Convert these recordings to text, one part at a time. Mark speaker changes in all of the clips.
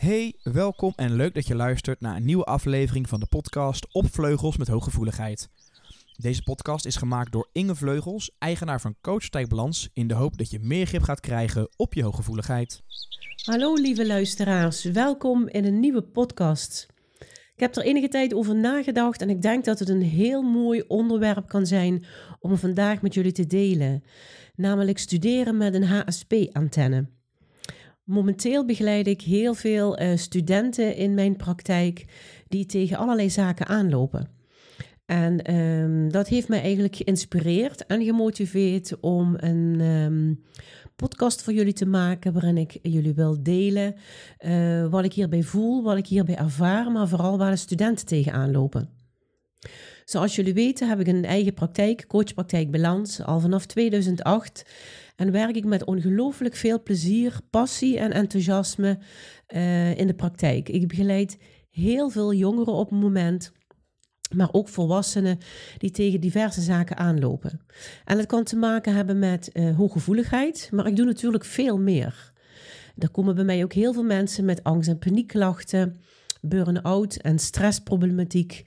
Speaker 1: Hey, welkom en leuk dat je luistert naar een nieuwe aflevering van de podcast Op Vleugels met Hooggevoeligheid. Deze podcast is gemaakt door Inge Vleugels, eigenaar van Coach Balans, in de hoop dat je meer grip gaat krijgen op je hooggevoeligheid.
Speaker 2: Hallo lieve luisteraars, welkom in een nieuwe podcast. Ik heb er enige tijd over nagedacht en ik denk dat het een heel mooi onderwerp kan zijn om vandaag met jullie te delen, namelijk studeren met een HSP-antenne. Momenteel begeleid ik heel veel uh, studenten in mijn praktijk die tegen allerlei zaken aanlopen. En um, dat heeft mij eigenlijk geïnspireerd en gemotiveerd om een um, podcast voor jullie te maken waarin ik jullie wil delen uh, wat ik hierbij voel, wat ik hierbij ervaar, maar vooral waar de studenten tegenaan lopen. Zoals jullie weten heb ik een eigen praktijk, coachpraktijk Balans, al vanaf 2008 en werk ik met ongelooflijk veel plezier, passie en enthousiasme uh, in de praktijk. Ik begeleid heel veel jongeren op het moment, maar ook volwassenen die tegen diverse zaken aanlopen. En dat kan te maken hebben met uh, hooggevoeligheid, maar ik doe natuurlijk veel meer. Er komen bij mij ook heel veel mensen met angst- en paniekklachten, burn-out en stressproblematiek.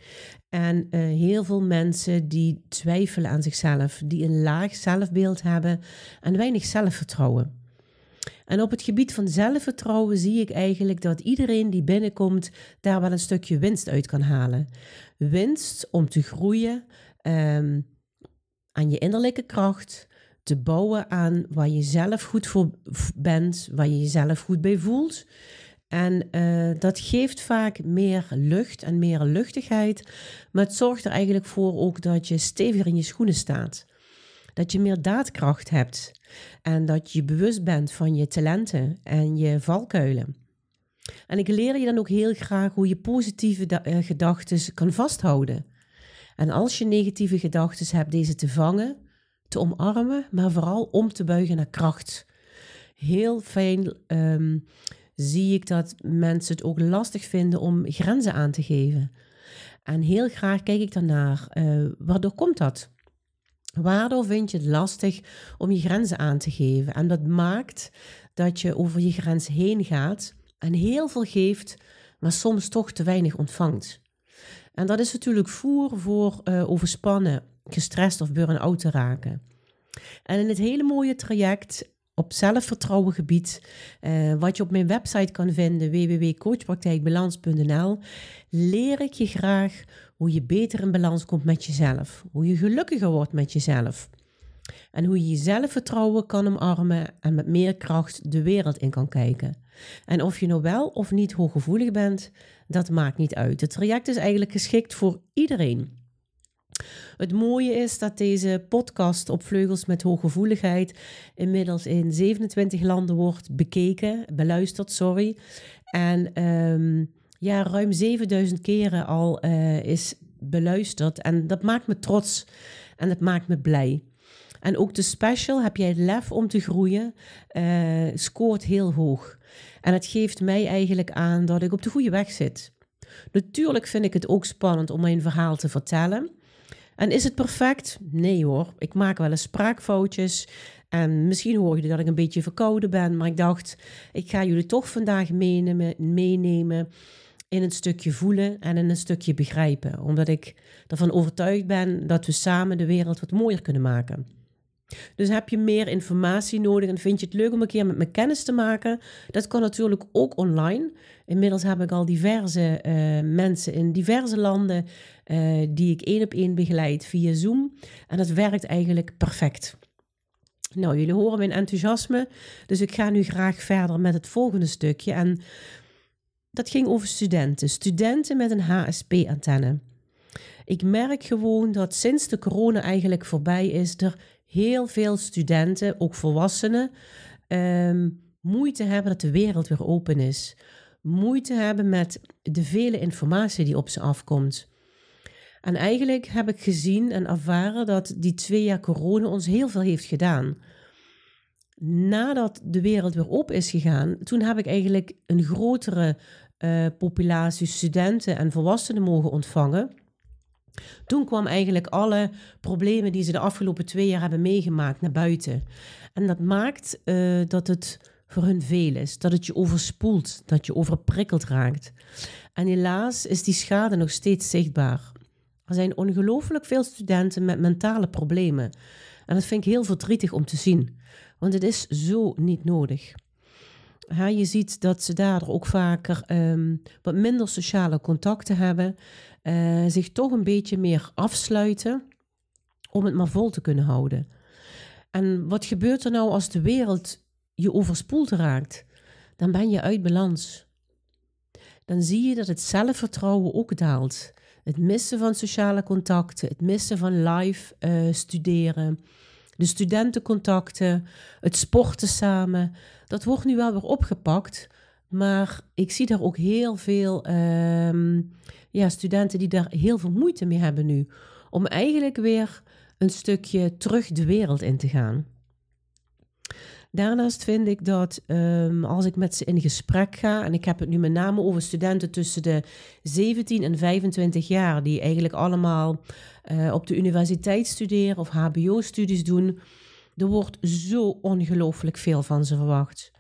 Speaker 2: En uh, heel veel mensen die twijfelen aan zichzelf, die een laag zelfbeeld hebben en weinig zelfvertrouwen. En op het gebied van zelfvertrouwen zie ik eigenlijk dat iedereen die binnenkomt daar wel een stukje winst uit kan halen. Winst om te groeien um, aan je innerlijke kracht, te bouwen aan waar je zelf goed voor bent, waar je jezelf goed bij voelt. En uh, dat geeft vaak meer lucht en meer luchtigheid. Maar het zorgt er eigenlijk voor ook dat je steviger in je schoenen staat. Dat je meer daadkracht hebt. En dat je bewust bent van je talenten en je valkuilen. En ik leer je dan ook heel graag hoe je positieve uh, gedachten kan vasthouden. En als je negatieve gedachten hebt, deze te vangen, te omarmen, maar vooral om te buigen naar kracht. Heel fijn. Um, zie ik dat mensen het ook lastig vinden om grenzen aan te geven. En heel graag kijk ik daarnaar. Uh, waardoor komt dat? Waardoor vind je het lastig om je grenzen aan te geven? En dat maakt dat je over je grens heen gaat en heel veel geeft, maar soms toch te weinig ontvangt. En dat is natuurlijk voer voor uh, overspannen, gestrest of burn-out te raken. En in het hele mooie traject op zelfvertrouwengebied, uh, wat je op mijn website kan vinden, www.coachpraktijkbalans.nl, leer ik je graag hoe je beter in balans komt met jezelf, hoe je gelukkiger wordt met jezelf en hoe je je zelfvertrouwen kan omarmen en met meer kracht de wereld in kan kijken. En of je nou wel of niet hooggevoelig bent, dat maakt niet uit. Het traject is eigenlijk geschikt voor iedereen. Het mooie is dat deze podcast op Vleugels met Hooggevoeligheid inmiddels in 27 landen wordt bekeken, beluisterd, sorry. En um, ja, ruim 7000 keren al uh, is beluisterd. En dat maakt me trots en dat maakt me blij. En ook de special, heb jij het lef om te groeien, uh, scoort heel hoog. En het geeft mij eigenlijk aan dat ik op de goede weg zit. Natuurlijk vind ik het ook spannend om mijn verhaal te vertellen. En is het perfect? Nee hoor. Ik maak wel eens spraakfoutjes. En misschien hoor je dat ik een beetje verkouden ben. Maar ik dacht, ik ga jullie toch vandaag meenemen, meenemen in een stukje voelen en in een stukje begrijpen. Omdat ik ervan overtuigd ben dat we samen de wereld wat mooier kunnen maken. Dus heb je meer informatie nodig en vind je het leuk om een keer met me kennis te maken? Dat kan natuurlijk ook online. Inmiddels heb ik al diverse uh, mensen in diverse landen uh, die ik één op één begeleid via Zoom. En dat werkt eigenlijk perfect. Nou, jullie horen mijn enthousiasme, dus ik ga nu graag verder met het volgende stukje. En dat ging over studenten. Studenten met een HSP-antenne. Ik merk gewoon dat sinds de corona eigenlijk voorbij is, er heel veel studenten, ook volwassenen, um, moeite hebben dat de wereld weer open is. Moeite hebben met de vele informatie die op ze afkomt. En eigenlijk heb ik gezien en ervaren dat die twee jaar corona ons heel veel heeft gedaan. Nadat de wereld weer op is gegaan, toen heb ik eigenlijk een grotere uh, populatie studenten en volwassenen mogen ontvangen. Toen kwam eigenlijk alle problemen die ze de afgelopen twee jaar hebben meegemaakt naar buiten. En dat maakt uh, dat het voor hun veel is. Dat het je overspoelt, dat je overprikkeld raakt. En helaas is die schade nog steeds zichtbaar. Er zijn ongelooflijk veel studenten met mentale problemen. En dat vind ik heel verdrietig om te zien, want het is zo niet nodig. Je ziet dat ze daardoor ook vaker um, wat minder sociale contacten hebben, uh, zich toch een beetje meer afsluiten om het maar vol te kunnen houden. En wat gebeurt er nou als de wereld je overspoeld raakt? Dan ben je uit balans. Dan zie je dat het zelfvertrouwen ook daalt. Het missen van sociale contacten, het missen van live uh, studeren, de studentencontacten, het sporten samen. Dat wordt nu wel weer opgepakt. Maar ik zie daar ook heel veel uh, ja, studenten die daar heel veel moeite mee hebben nu. Om eigenlijk weer een stukje terug de wereld in te gaan. Daarnaast vind ik dat um, als ik met ze in gesprek ga, en ik heb het nu met name over studenten tussen de 17 en 25 jaar, die eigenlijk allemaal uh, op de universiteit studeren of HBO-studies doen, er wordt zo ongelooflijk veel van ze verwacht.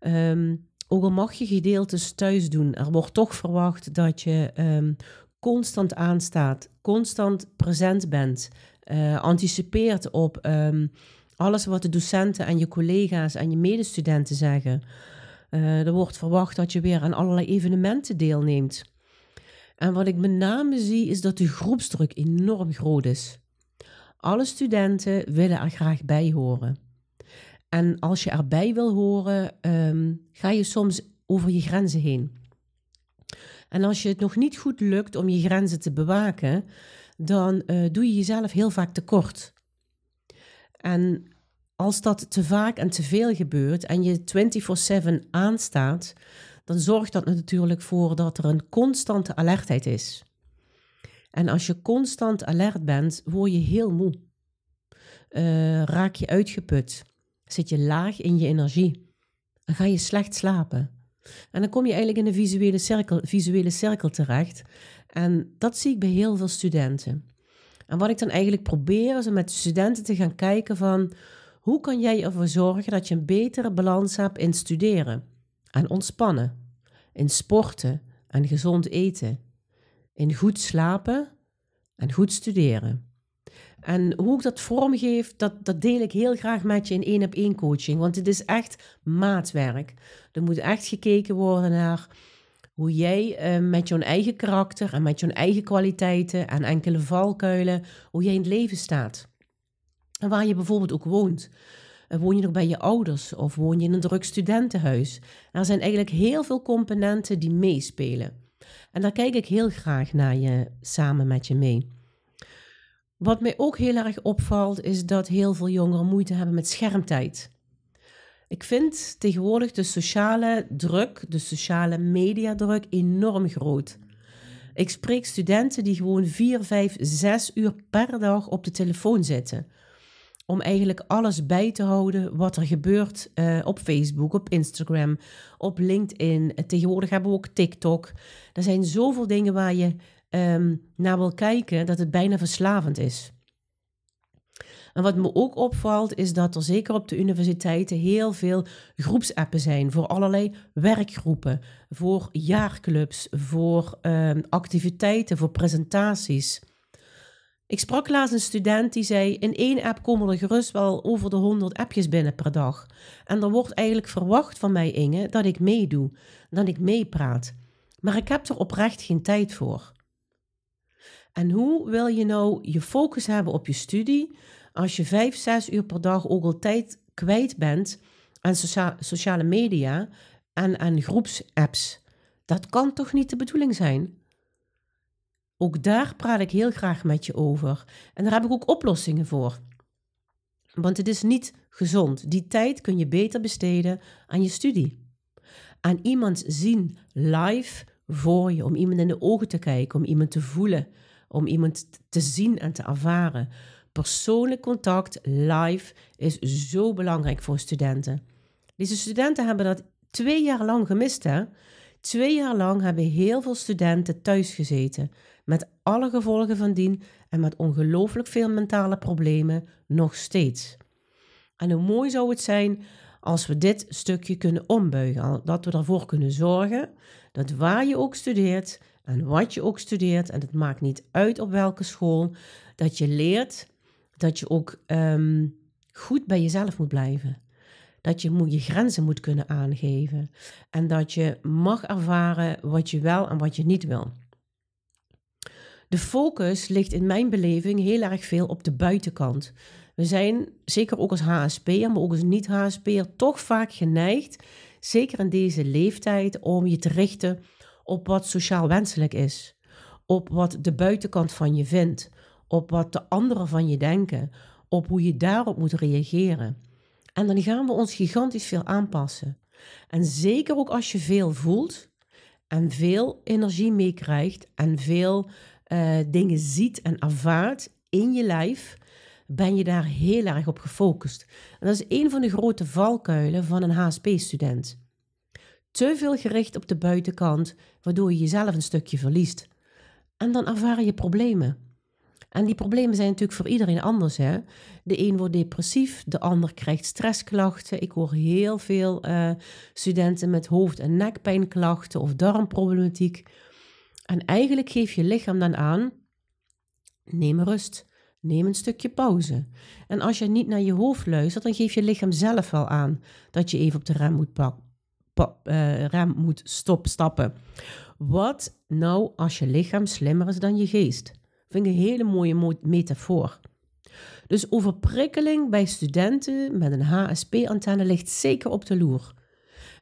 Speaker 2: Um, ook al mag je gedeeltes thuis doen, er wordt toch verwacht dat je um, constant aanstaat, constant present bent, uh, anticipeert op um, alles wat de docenten en je collega's en je medestudenten zeggen. Uh, er wordt verwacht dat je weer aan allerlei evenementen deelneemt. En wat ik met name zie is dat de groepsdruk enorm groot is. Alle studenten willen er graag bij horen. En als je erbij wil horen, um, ga je soms over je grenzen heen. En als je het nog niet goed lukt om je grenzen te bewaken, dan uh, doe je jezelf heel vaak tekort. En als dat te vaak en te veel gebeurt en je 24/7 aanstaat, dan zorgt dat natuurlijk voor dat er een constante alertheid is. En als je constant alert bent, word je heel moe. Uh, raak je uitgeput. Zit je laag in je energie. Dan ga je slecht slapen. En dan kom je eigenlijk in een visuele cirkel, visuele cirkel terecht. En dat zie ik bij heel veel studenten. En wat ik dan eigenlijk probeer is om met studenten te gaan kijken van hoe kan jij ervoor zorgen dat je een betere balans hebt in studeren en ontspannen, in sporten en gezond eten, in goed slapen en goed studeren. En hoe ik dat vormgeef, dat, dat deel ik heel graag met je in één op één coaching. Want het is echt maatwerk. Er moet echt gekeken worden naar hoe jij uh, met jouw eigen karakter en met jouw eigen kwaliteiten en enkele valkuilen, hoe jij in het leven staat. En waar je bijvoorbeeld ook woont. Uh, woon je nog bij je ouders of woon je in een druk studentenhuis? Er zijn eigenlijk heel veel componenten die meespelen. En daar kijk ik heel graag naar je samen met je mee. Wat mij ook heel erg opvalt, is dat heel veel jongeren moeite hebben met schermtijd. Ik vind tegenwoordig de sociale druk, de sociale mediadruk enorm groot. Ik spreek studenten die gewoon 4, 5, 6 uur per dag op de telefoon zitten. Om eigenlijk alles bij te houden wat er gebeurt uh, op Facebook, op Instagram, op LinkedIn. Tegenwoordig hebben we ook TikTok. Er zijn zoveel dingen waar je um, naar wil kijken dat het bijna verslavend is. En wat me ook opvalt, is dat er zeker op de universiteiten heel veel groepsappen zijn voor allerlei werkgroepen, voor jaarclubs, voor um, activiteiten, voor presentaties. Ik sprak laatst een student die zei: In één app komen er gerust wel over de 100 appjes binnen per dag. En er wordt eigenlijk verwacht van mij, Inge, dat ik meedoe, dat ik meepraat. Maar ik heb er oprecht geen tijd voor. En hoe wil je nou je focus hebben op je studie als je vijf, zes uur per dag ook al tijd kwijt bent aan sociale media en aan groepsapps? Dat kan toch niet de bedoeling zijn? Ook daar praat ik heel graag met je over. En daar heb ik ook oplossingen voor. Want het is niet gezond. Die tijd kun je beter besteden aan je studie. Aan iemand zien live voor je, om iemand in de ogen te kijken, om iemand te voelen, om iemand te zien en te ervaren. Persoonlijk contact live is zo belangrijk voor studenten. Deze studenten hebben dat twee jaar lang gemist, hè? Twee jaar lang hebben heel veel studenten thuis gezeten, met alle gevolgen van dien en met ongelooflijk veel mentale problemen nog steeds. En hoe mooi zou het zijn als we dit stukje kunnen ombuigen. Dat we ervoor kunnen zorgen dat waar je ook studeert en wat je ook studeert, en het maakt niet uit op welke school, dat je leert dat je ook ehm, goed bij jezelf moet blijven. Dat je moet, je grenzen moet kunnen aangeven. En dat je mag ervaren wat je wel en wat je niet wil. De focus ligt in mijn beleving heel erg veel op de buitenkant. We zijn, zeker ook als HSP'er, maar ook als niet-HSP'er, toch vaak geneigd, zeker in deze leeftijd, om je te richten op wat sociaal wenselijk is. Op wat de buitenkant van je vindt. Op wat de anderen van je denken. Op hoe je daarop moet reageren. En dan gaan we ons gigantisch veel aanpassen. En zeker ook als je veel voelt en veel energie meekrijgt en veel uh, dingen ziet en ervaart in je lijf, ben je daar heel erg op gefocust. En dat is een van de grote valkuilen van een HSP-student. Te veel gericht op de buitenkant, waardoor je jezelf een stukje verliest. En dan ervaar je problemen. En die problemen zijn natuurlijk voor iedereen anders. Hè? De een wordt depressief, de ander krijgt stressklachten. Ik hoor heel veel uh, studenten met hoofd- en nekpijnklachten of darmproblematiek. En eigenlijk geef je lichaam dan aan: neem rust, neem een stukje pauze. En als je niet naar je hoofd luistert, dan geeft je lichaam zelf wel aan dat je even op de rem moet, pak, uh, rem moet stop, stappen. Wat nou als je lichaam slimmer is dan je geest? Vind ik een hele mooie metafoor. Dus overprikkeling bij studenten met een HSP-antenne ligt zeker op de loer.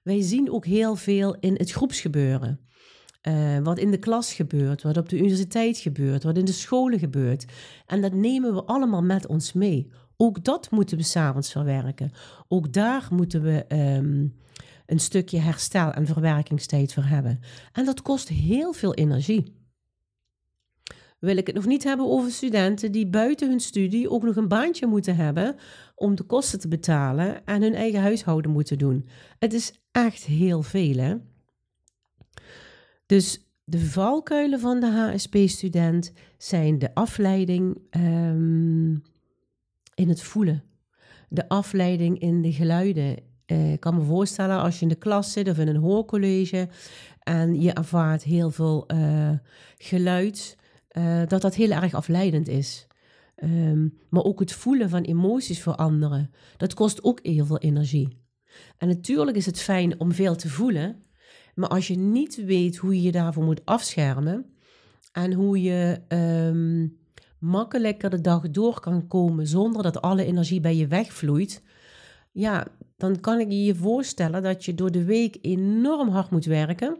Speaker 2: Wij zien ook heel veel in het groepsgebeuren. Uh, wat in de klas gebeurt, wat op de universiteit gebeurt, wat in de scholen gebeurt. En dat nemen we allemaal met ons mee. Ook dat moeten we s'avonds verwerken. Ook daar moeten we um, een stukje herstel en verwerkingstijd voor hebben. En dat kost heel veel energie. Wil ik het nog niet hebben over studenten die buiten hun studie ook nog een baantje moeten hebben om de kosten te betalen en hun eigen huishouden moeten doen. Het is echt heel veel, hè? Dus de valkuilen van de HSP-student zijn de afleiding um, in het voelen, de afleiding in de geluiden. Uh, ik kan me voorstellen als je in de klas zit of in een hoorcollege en je ervaart heel veel uh, geluid, uh, dat dat heel erg afleidend is. Um, maar ook het voelen van emoties voor anderen, dat kost ook heel veel energie. En natuurlijk is het fijn om veel te voelen, maar als je niet weet hoe je je daarvoor moet afschermen en hoe je um, makkelijker de dag door kan komen zonder dat alle energie bij je wegvloeit, ja, dan kan ik je voorstellen dat je door de week enorm hard moet werken.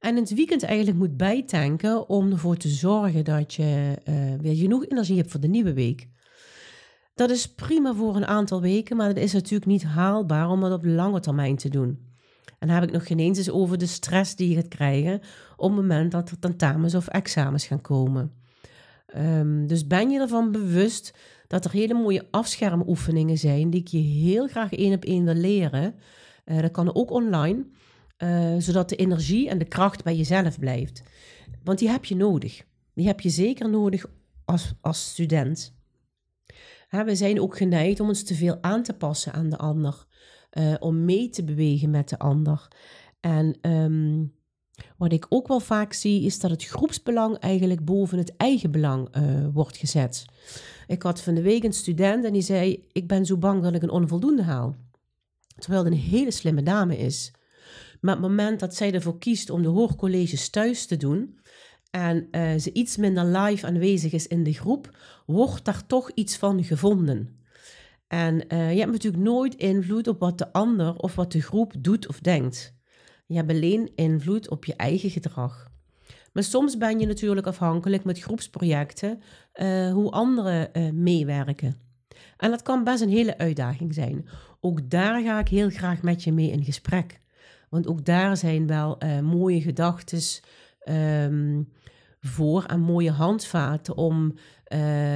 Speaker 2: En het weekend eigenlijk moet bijtanken om ervoor te zorgen dat je uh, weer genoeg energie hebt voor de nieuwe week. Dat is prima voor een aantal weken, maar dat is natuurlijk niet haalbaar om dat op lange termijn te doen. En dan heb ik nog geen eens over de stress die je gaat krijgen op het moment dat er tentamens of examens gaan komen. Um, dus ben je ervan bewust dat er hele mooie afschermoefeningen zijn die ik je heel graag één op één wil leren. Uh, dat kan ook online, uh, zodat de energie en de kracht bij jezelf blijft. Want die heb je nodig. Die heb je zeker nodig als, als student. we zijn ook geneigd om ons te veel aan te passen aan de ander uh, om mee te bewegen met de ander. En um, wat ik ook wel vaak zie, is dat het groepsbelang eigenlijk boven het eigen belang uh, wordt gezet. Ik had van de week een student en die zei: Ik ben zo bang dat ik een onvoldoende haal. Terwijl het een hele slimme dame is. Maar op het moment dat zij ervoor kiest om de hoorcolleges thuis te doen, en uh, ze iets minder live aanwezig is in de groep, wordt daar toch iets van gevonden. En uh, je hebt natuurlijk nooit invloed op wat de ander of wat de groep doet of denkt. Je hebt alleen invloed op je eigen gedrag. Maar soms ben je natuurlijk afhankelijk met groepsprojecten uh, hoe anderen meewerken. En dat kan best een hele uitdaging zijn. Ook daar ga ik heel graag met je mee in gesprek. Want ook daar zijn wel mooie gedachten um, voor en mooie handvaten om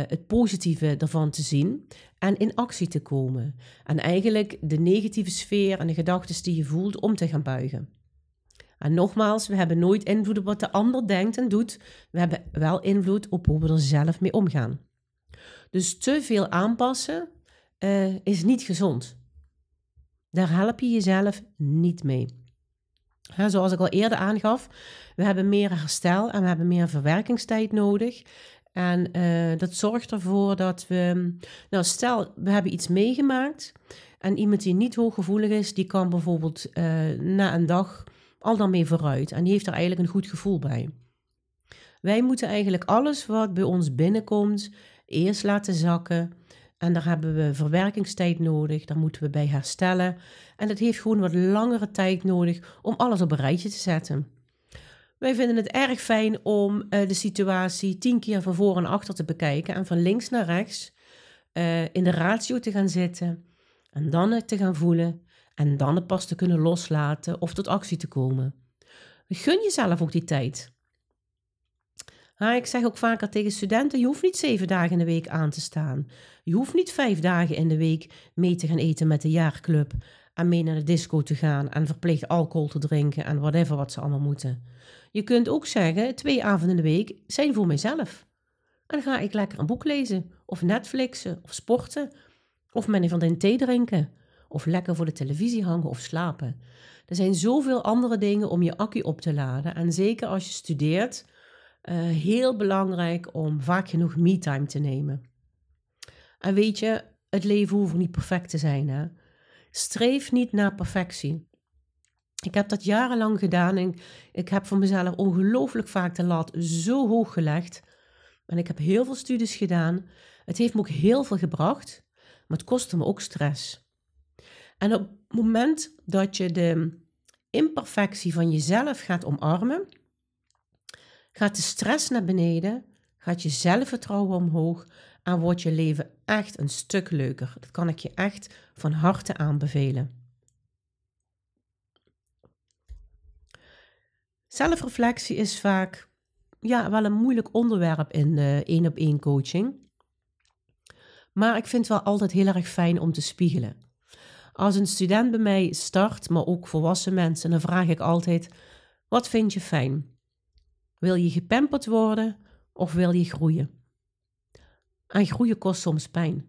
Speaker 2: het positieve ervan te zien en in actie te komen. En eigenlijk de negatieve sfeer en de gedachten die je voelt om te gaan buigen. En nogmaals, we hebben nooit invloed op wat de ander denkt en doet. We hebben wel invloed op hoe we er zelf mee omgaan. Dus te veel aanpassen uh, is niet gezond. Daar help je jezelf niet mee. Zoals ik al eerder aangaf, we hebben meer herstel en we hebben meer verwerkingstijd nodig. En uh, dat zorgt ervoor dat we, nou stel we hebben iets meegemaakt en iemand die niet hooggevoelig is, die kan bijvoorbeeld uh, na een dag al dan mee vooruit en die heeft er eigenlijk een goed gevoel bij. Wij moeten eigenlijk alles wat bij ons binnenkomt eerst laten zakken en daar hebben we verwerkingstijd nodig, daar moeten we bij herstellen en dat heeft gewoon wat langere tijd nodig om alles op een rijtje te zetten. Wij vinden het erg fijn om uh, de situatie tien keer van voor en achter te bekijken en van links naar rechts uh, in de ratio te gaan zitten en dan het te gaan voelen en dan het pas te kunnen loslaten of tot actie te komen. Gun jezelf ook die tijd. Ha, ik zeg ook vaker tegen studenten: je hoeft niet zeven dagen in de week aan te staan. Je hoeft niet vijf dagen in de week mee te gaan eten met de jaarclub en mee naar de disco te gaan en verplicht alcohol te drinken en whatever wat ze allemaal moeten. Je kunt ook zeggen, twee avonden in de week zijn voor mijzelf. En dan ga ik lekker een boek lezen, of Netflixen, of sporten, of met een vriendin thee drinken, of lekker voor de televisie hangen of slapen. Er zijn zoveel andere dingen om je accu op te laden. En zeker als je studeert, uh, heel belangrijk om vaak genoeg me-time te nemen. En weet je, het leven hoeft niet perfect te zijn. Hè? Streef niet naar perfectie. Ik heb dat jarenlang gedaan en ik heb voor mezelf ongelooflijk vaak de lat zo hoog gelegd. En ik heb heel veel studies gedaan. Het heeft me ook heel veel gebracht, maar het kostte me ook stress. En op het moment dat je de imperfectie van jezelf gaat omarmen, gaat de stress naar beneden, gaat je zelfvertrouwen omhoog en wordt je leven echt een stuk leuker. Dat kan ik je echt van harte aanbevelen. Zelfreflectie is vaak ja, wel een moeilijk onderwerp in één op één coaching. Maar ik vind het wel altijd heel erg fijn om te spiegelen. Als een student bij mij start, maar ook volwassen mensen, dan vraag ik altijd: wat vind je fijn? Wil je gepamperd worden of wil je groeien? En groeien kost soms pijn.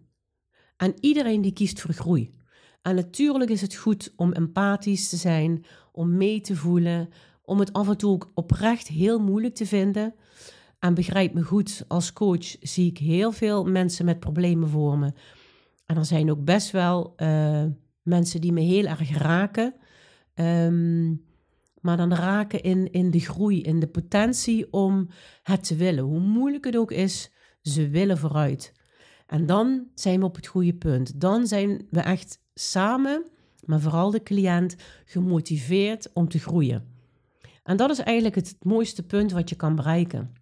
Speaker 2: En iedereen die kiest voor groei. En natuurlijk is het goed om empathisch te zijn, om mee te voelen, om het af en toe ook oprecht heel moeilijk te vinden. En begrijp me goed, als coach zie ik heel veel mensen met problemen voor me. En er zijn ook best wel uh, mensen die me heel erg raken. Um, maar dan raken in, in de groei, in de potentie om het te willen. Hoe moeilijk het ook is, ze willen vooruit. En dan zijn we op het goede punt. Dan zijn we echt samen, maar vooral de cliënt, gemotiveerd om te groeien. En dat is eigenlijk het mooiste punt wat je kan bereiken.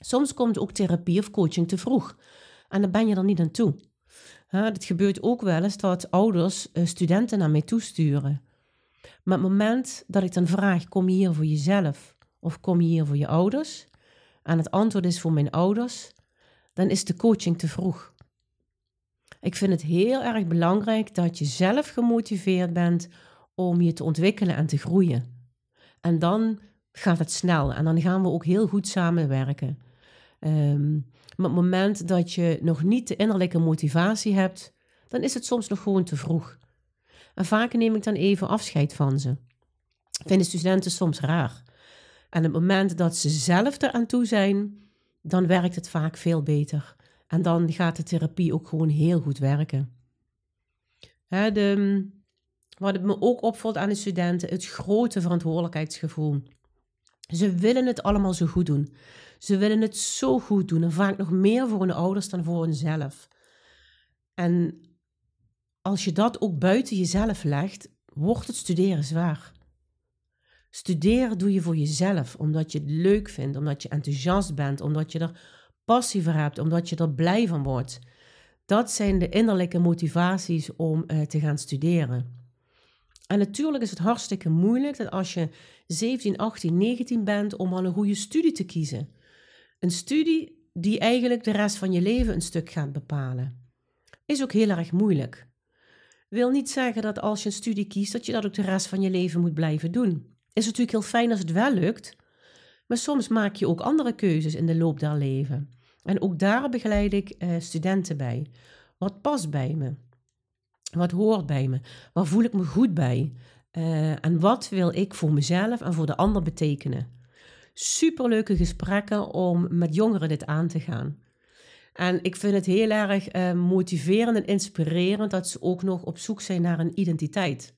Speaker 2: Soms komt ook therapie of coaching te vroeg. En dan ben je er niet aan toe. Het gebeurt ook wel eens dat ouders eh, studenten naar mij toesturen. Maar het moment dat ik dan vraag: kom je hier voor jezelf of kom je hier voor je ouders? En het antwoord is voor mijn ouders, dan is de coaching te vroeg. Ik vind het heel erg belangrijk dat je zelf gemotiveerd bent om je te ontwikkelen en te groeien. En dan gaat het snel en dan gaan we ook heel goed samenwerken. Um, maar het moment dat je nog niet de innerlijke motivatie hebt, dan is het soms nog gewoon te vroeg. En vaak neem ik dan even afscheid van ze. Vinden studenten soms raar. En het moment dat ze zelf eraan toe zijn, dan werkt het vaak veel beter. En dan gaat de therapie ook gewoon heel goed werken. Hè, de, wat het me ook opvalt aan de studenten, het grote verantwoordelijkheidsgevoel. Ze willen het allemaal zo goed doen. Ze willen het zo goed doen en vaak nog meer voor hun ouders dan voor hunzelf. En als je dat ook buiten jezelf legt, wordt het studeren zwaar. Studeren doe je voor jezelf, omdat je het leuk vindt, omdat je enthousiast bent, omdat je er passie voor hebt, omdat je er blij van wordt. Dat zijn de innerlijke motivaties om uh, te gaan studeren. En natuurlijk is het hartstikke moeilijk dat als je 17, 18, 19 bent om al een goede studie te kiezen. Een studie die eigenlijk de rest van je leven een stuk gaat bepalen. Is ook heel erg moeilijk. Wil niet zeggen dat als je een studie kiest, dat je dat ook de rest van je leven moet blijven doen. Is natuurlijk heel fijn als het wel lukt, maar soms maak je ook andere keuzes in de loop der leven. En ook daar begeleid ik uh, studenten bij. Wat past bij me? Wat hoort bij me? Waar voel ik me goed bij? Uh, en wat wil ik voor mezelf en voor de ander betekenen? Superleuke gesprekken om met jongeren dit aan te gaan. En ik vind het heel erg uh, motiverend en inspirerend dat ze ook nog op zoek zijn naar een identiteit.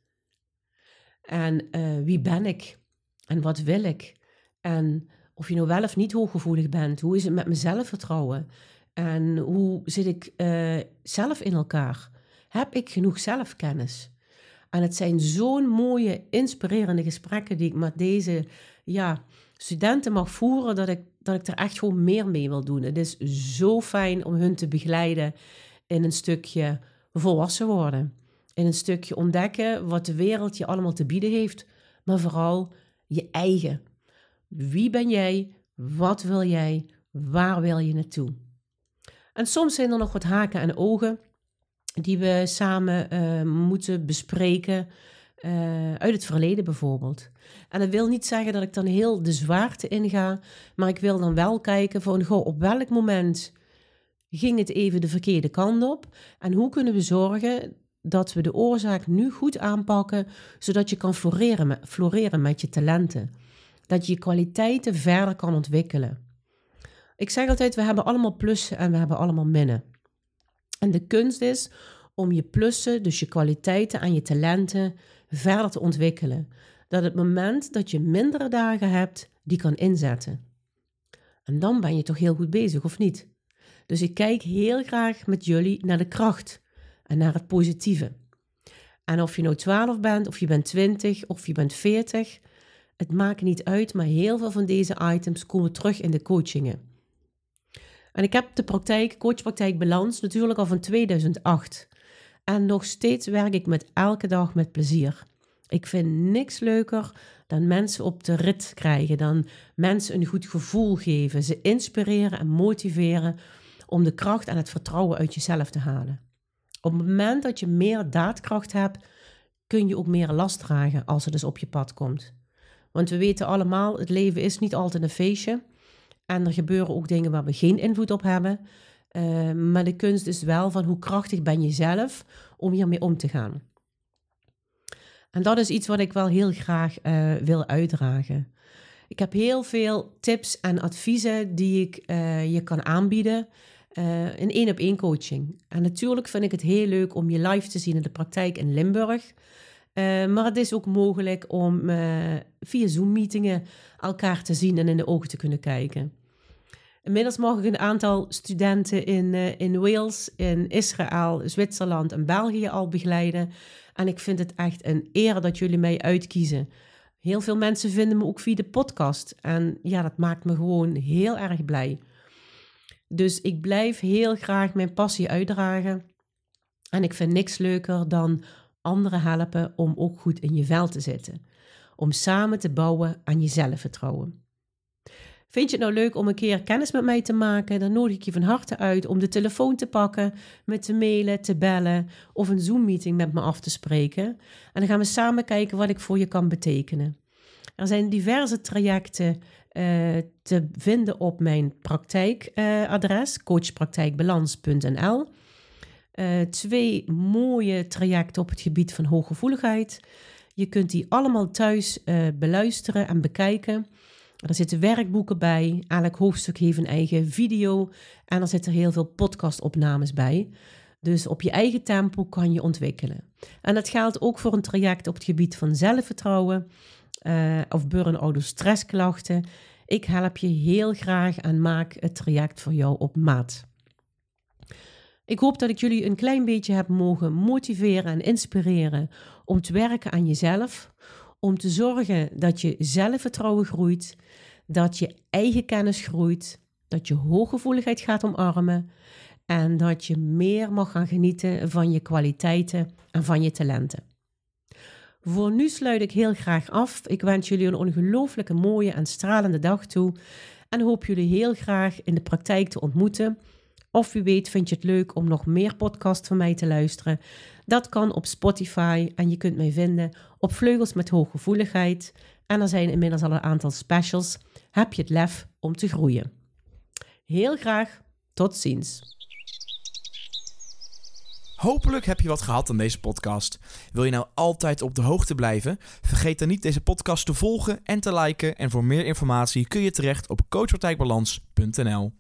Speaker 2: En uh, wie ben ik? En wat wil ik? En of je nou wel of niet hooggevoelig bent, hoe is het met mijn zelfvertrouwen? En hoe zit ik uh, zelf in elkaar? Heb ik genoeg zelfkennis? En het zijn zo'n mooie, inspirerende gesprekken die ik met deze ja, studenten mag voeren, dat ik, dat ik er echt gewoon meer mee wil doen. Het is zo fijn om hun te begeleiden in een stukje volwassen worden. In een stukje ontdekken wat de wereld je allemaal te bieden heeft, maar vooral je eigen. Wie ben jij? Wat wil jij? Waar wil je naartoe? En soms zijn er nog wat haken en ogen die we samen uh, moeten bespreken. Uh, uit het verleden bijvoorbeeld. En dat wil niet zeggen dat ik dan heel de zwaarte inga, maar ik wil dan wel kijken van goh, op welk moment ging het even de verkeerde kant op en hoe kunnen we zorgen dat we de oorzaak nu goed aanpakken, zodat je kan floreren met, floreren met je talenten. Dat je je kwaliteiten verder kan ontwikkelen. Ik zeg altijd, we hebben allemaal plussen en we hebben allemaal minnen. En de kunst is om je plussen, dus je kwaliteiten en je talenten, verder te ontwikkelen. Dat het moment dat je mindere dagen hebt, die kan inzetten. En dan ben je toch heel goed bezig, of niet? Dus ik kijk heel graag met jullie naar de kracht en naar het positieve. En of je nou 12 bent, of je bent 20, of je bent 40, het maakt niet uit, maar heel veel van deze items komen terug in de coachingen. En ik heb de praktijk, coachpraktijk Balans, natuurlijk al van 2008. En nog steeds werk ik met elke dag met plezier. Ik vind niks leuker dan mensen op de rit krijgen, dan mensen een goed gevoel geven, ze inspireren en motiveren om de kracht en het vertrouwen uit jezelf te halen. Op het moment dat je meer daadkracht hebt, kun je ook meer last dragen als het dus op je pad komt. Want we weten allemaal, het leven is niet altijd een feestje. En er gebeuren ook dingen waar we geen invloed op hebben. Uh, maar de kunst is wel van hoe krachtig ben je zelf om hiermee om te gaan. En dat is iets wat ik wel heel graag uh, wil uitdragen. Ik heb heel veel tips en adviezen die ik uh, je kan aanbieden in één op één coaching. En natuurlijk vind ik het heel leuk om je live te zien in de praktijk in Limburg. maar het is ook mogelijk om via Zoom-meetingen elkaar te zien en in de ogen te kunnen kijken. Inmiddels ik een aantal studenten in, uh, in Wales, in Israël, Zwitserland en België al begeleiden. En ik vind het echt een eer dat jullie mij uitkiezen. Heel veel mensen vinden me ook via de podcast. En ja, dat maakt me gewoon heel erg blij. Dus ik blijf heel graag mijn passie uitdragen. En ik vind niks leuker dan anderen helpen om ook goed in je vel te zitten. Om samen te bouwen aan je zelfvertrouwen. Vind je het nou leuk om een keer kennis met mij te maken? Dan nodig ik je van harte uit om de telefoon te pakken, me te mailen, te bellen of een Zoom-meeting met me af te spreken. En dan gaan we samen kijken wat ik voor je kan betekenen. Er zijn diverse trajecten uh, te vinden op mijn praktijkadres, uh, coachpraktijkbalans.nl. Uh, twee mooie trajecten op het gebied van hooggevoeligheid. Je kunt die allemaal thuis beluisteren en bekijken. Er zitten werkboeken bij. Elk hoofdstuk heeft een eigen video. En er zitten heel veel podcastopnames bij. Dus op je eigen tempo kan je ontwikkelen. En dat geldt ook voor een traject op het gebied van zelfvertrouwen uh, of burn-out of stressklachten. Ik help je heel graag en maak het traject voor jou op maat. Ik hoop dat ik jullie een klein beetje heb mogen motiveren en inspireren om te werken aan jezelf, om te zorgen dat je zelfvertrouwen groeit, dat je eigen kennis groeit, dat je hooggevoeligheid gaat omarmen en dat je meer mag gaan genieten van je kwaliteiten en van je talenten. Voor nu sluit ik heel graag af. Ik wens jullie een ongelooflijke mooie en stralende dag toe en hoop jullie heel graag in de praktijk te ontmoeten. Of wie weet vind je het leuk om nog meer podcasts van mij te luisteren. Dat kan op Spotify en je kunt mij vinden op Vleugels met Hooggevoeligheid. En er zijn inmiddels al een aantal specials. Heb je het lef om te groeien? Heel graag. Tot ziens.
Speaker 1: Hopelijk heb je wat gehad aan deze podcast. Wil je nou altijd op de hoogte blijven? Vergeet dan niet deze podcast te volgen en te liken. En voor meer informatie kun je terecht op coachpraktijkbalans.nl.